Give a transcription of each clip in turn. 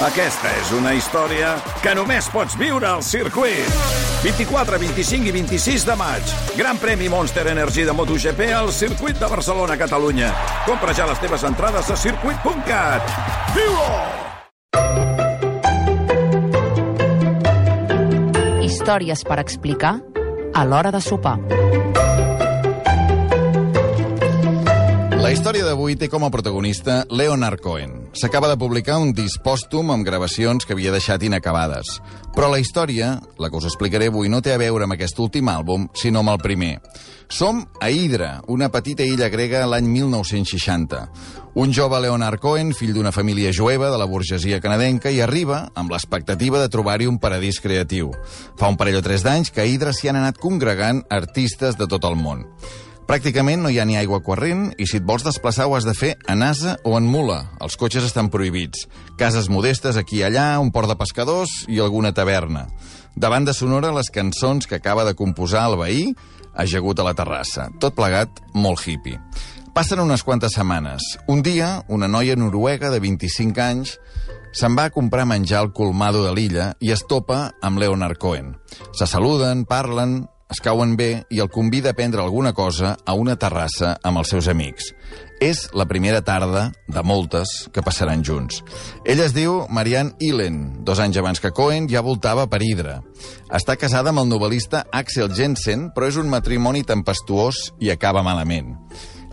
Aquesta és una història que només pots viure al circuit. 24, 25 i 26 de maig. Gran premi Monster Energy de MotoGP al circuit de Barcelona, Catalunya. Compra ja les teves entrades a circuit.cat. Viu-ho! Històries per explicar a l'hora de sopar. La història d'avui té com a protagonista Leonard Cohen. S'acaba de publicar un disc pòstum amb gravacions que havia deixat inacabades. Però la història, la que us explicaré avui, no té a veure amb aquest últim àlbum, sinó amb el primer. Som a Hydra, una petita illa grega l'any 1960. Un jove Leonard Cohen, fill d'una família jueva de la burgesia canadenca, i arriba amb l'expectativa de trobar-hi un paradís creatiu. Fa un parell o tres d'anys que a Hydra s'hi han anat congregant artistes de tot el món. Pràcticament no hi ha ni aigua corrent i si et vols desplaçar ho has de fer en asa o en mula. Els cotxes estan prohibits. Cases modestes aquí i allà, un port de pescadors i alguna taverna. De banda sonora, les cançons que acaba de composar el veí ajagut a la terrassa. Tot plegat molt hippie. Passen unes quantes setmanes. Un dia, una noia noruega de 25 anys se'n va a comprar menjar al colmado de l'illa i es topa amb Leonard Cohen. Se saluden, parlen, es cauen bé i el convida a prendre alguna cosa a una terrassa amb els seus amics. És la primera tarda de moltes que passaran junts. Ella es diu Marianne Illen. Dos anys abans que Cohen ja voltava per Hydra. Està casada amb el novel·lista Axel Jensen, però és un matrimoni tempestuós i acaba malament.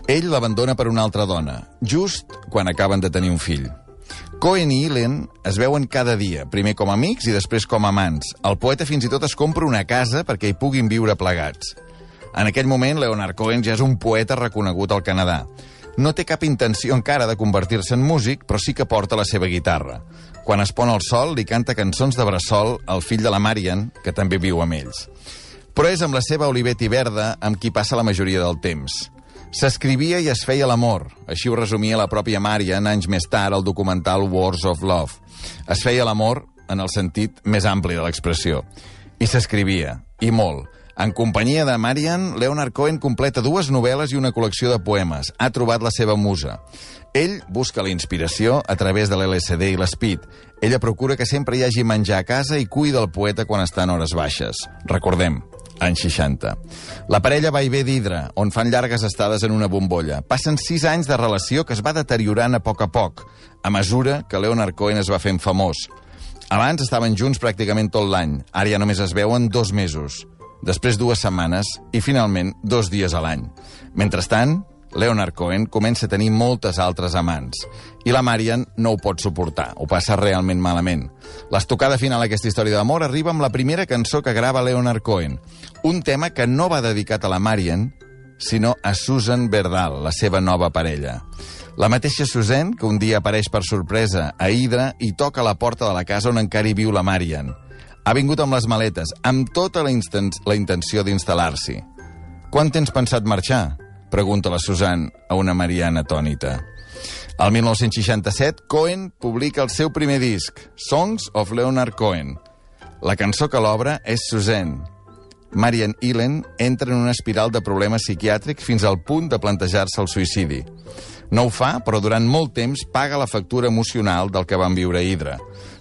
Ell l'abandona per una altra dona, just quan acaben de tenir un fill. Cohen i Illen es veuen cada dia, primer com amics i després com amants. El poeta fins i tot es compra una casa perquè hi puguin viure plegats. En aquell moment, Leonard Cohen ja és un poeta reconegut al Canadà. No té cap intenció encara de convertir-se en músic, però sí que porta la seva guitarra. Quan es pon el sol, li canta cançons de bressol al fill de la Marian, que també viu amb ells. Però és amb la seva Olivetti Verda amb qui passa la majoria del temps. S'escrivia i es feia l'amor. Així ho resumia la pròpia Marian anys més tard al documental Wars of Love. Es feia l'amor en el sentit més ampli de l'expressió. I s'escrivia, i molt. En companyia de Marian, Leonard Cohen completa dues novel·les i una col·lecció de poemes. Ha trobat la seva musa. Ell busca la inspiració a través de l'LSD i l'espit. Ella procura que sempre hi hagi menjar a casa i cuida el poeta quan està en hores baixes. Recordem, anys 60. La parella va i ve d'Hidra, on fan llargues estades en una bombolla. Passen sis anys de relació que es va deteriorant a poc a poc, a mesura que Leonard Cohen es va fent famós. Abans estaven junts pràcticament tot l'any, ara ja només es veuen dos mesos, després dues setmanes i finalment dos dies a l'any. Mentrestant, Leonard Cohen comença a tenir moltes altres amants. I la Marian no ho pot suportar, ho passa realment malament. L'estocada final d'aquesta història d'amor arriba amb la primera cançó que grava Leonard Cohen. Un tema que no va dedicat a la Marian, sinó a Susan Verdal, la seva nova parella. La mateixa Susan, que un dia apareix per sorpresa a Hydra i toca a la porta de la casa on encara hi viu la Marian. Ha vingut amb les maletes, amb tota la, la intenció d'instal·lar-s'hi. Quan tens pensat marxar? Pregunta la Susan a una Mariana atònita. El 1967, Cohen publica el seu primer disc, Songs of Leonard Cohen. La cançó que l'obre és Suzanne. Marian Illen entra en una espiral de problemes psiquiàtrics fins al punt de plantejar-se el suïcidi. No ho fa, però durant molt temps paga la factura emocional del que van viure Hydra.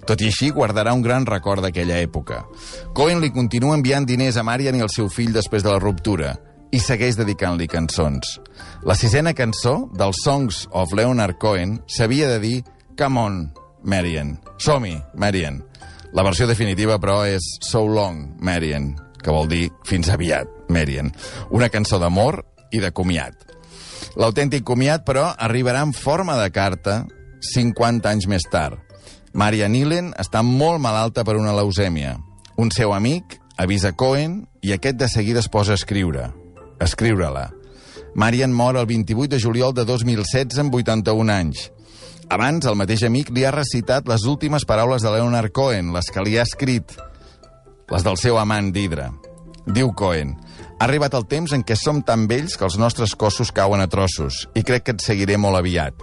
Tot i així, guardarà un gran record d'aquella època. Cohen li continua enviant diners a Marian i al seu fill després de la ruptura i segueix dedicant-li cançons. La sisena cançó, dels Songs of Leonard Cohen, s'havia de dir Come on, Marian. Som-hi, Marian. La versió definitiva, però, és So Long, Marian, que vol dir Fins aviat, Marian. Una cançó d'amor i de comiat. L'autèntic comiat, però, arribarà en forma de carta 50 anys més tard. Marian Illen està molt malalta per una leucèmia. Un seu amic avisa Cohen i aquest de seguida es posa a escriure escriure-la. Marian mor el 28 de juliol de 2016 amb 81 anys. Abans, el mateix amic li ha recitat les últimes paraules de Leonard Cohen, les que li ha escrit, les del seu amant d'Hidra. Diu Cohen, ha arribat el temps en què som tan vells que els nostres cossos cauen a trossos i crec que et seguiré molt aviat.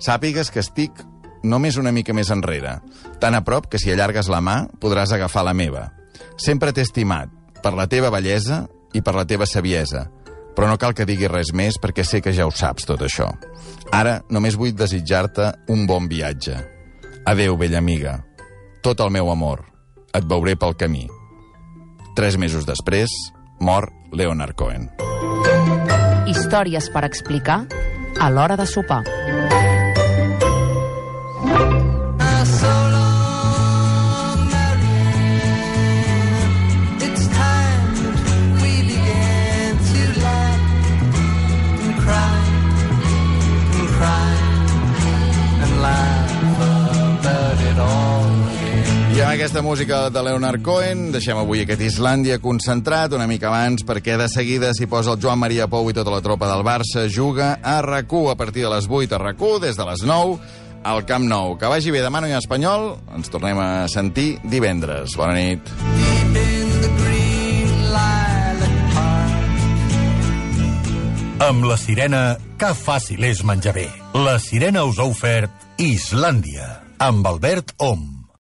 Sàpigues que estic només una mica més enrere, tan a prop que si allargues la mà podràs agafar la meva. Sempre t'he estimat, per la teva bellesa i per la teva saviesa, però no cal que digui res més perquè sé que ja ho saps, tot això. Ara només vull desitjar-te un bon viatge. Adeu, vella amiga. Tot el meu amor. Et veuré pel camí. Tres mesos després, mor Leonard Cohen. Històries per explicar a l'hora de sopar. Amb aquesta música de Leonard Cohen deixem avui aquest Islàndia concentrat una mica abans perquè de seguida s'hi posa el Joan Maria Pou i tota la tropa del Barça juga a rac a partir de les 8 a rac des de les 9 al Camp Nou. Que vagi bé demà no hi ha espanyol, ens tornem a sentir divendres. Bona nit. Amb la sirena, que fàcil és menjar bé. La sirena us ha ofert Islàndia, amb Albert Om.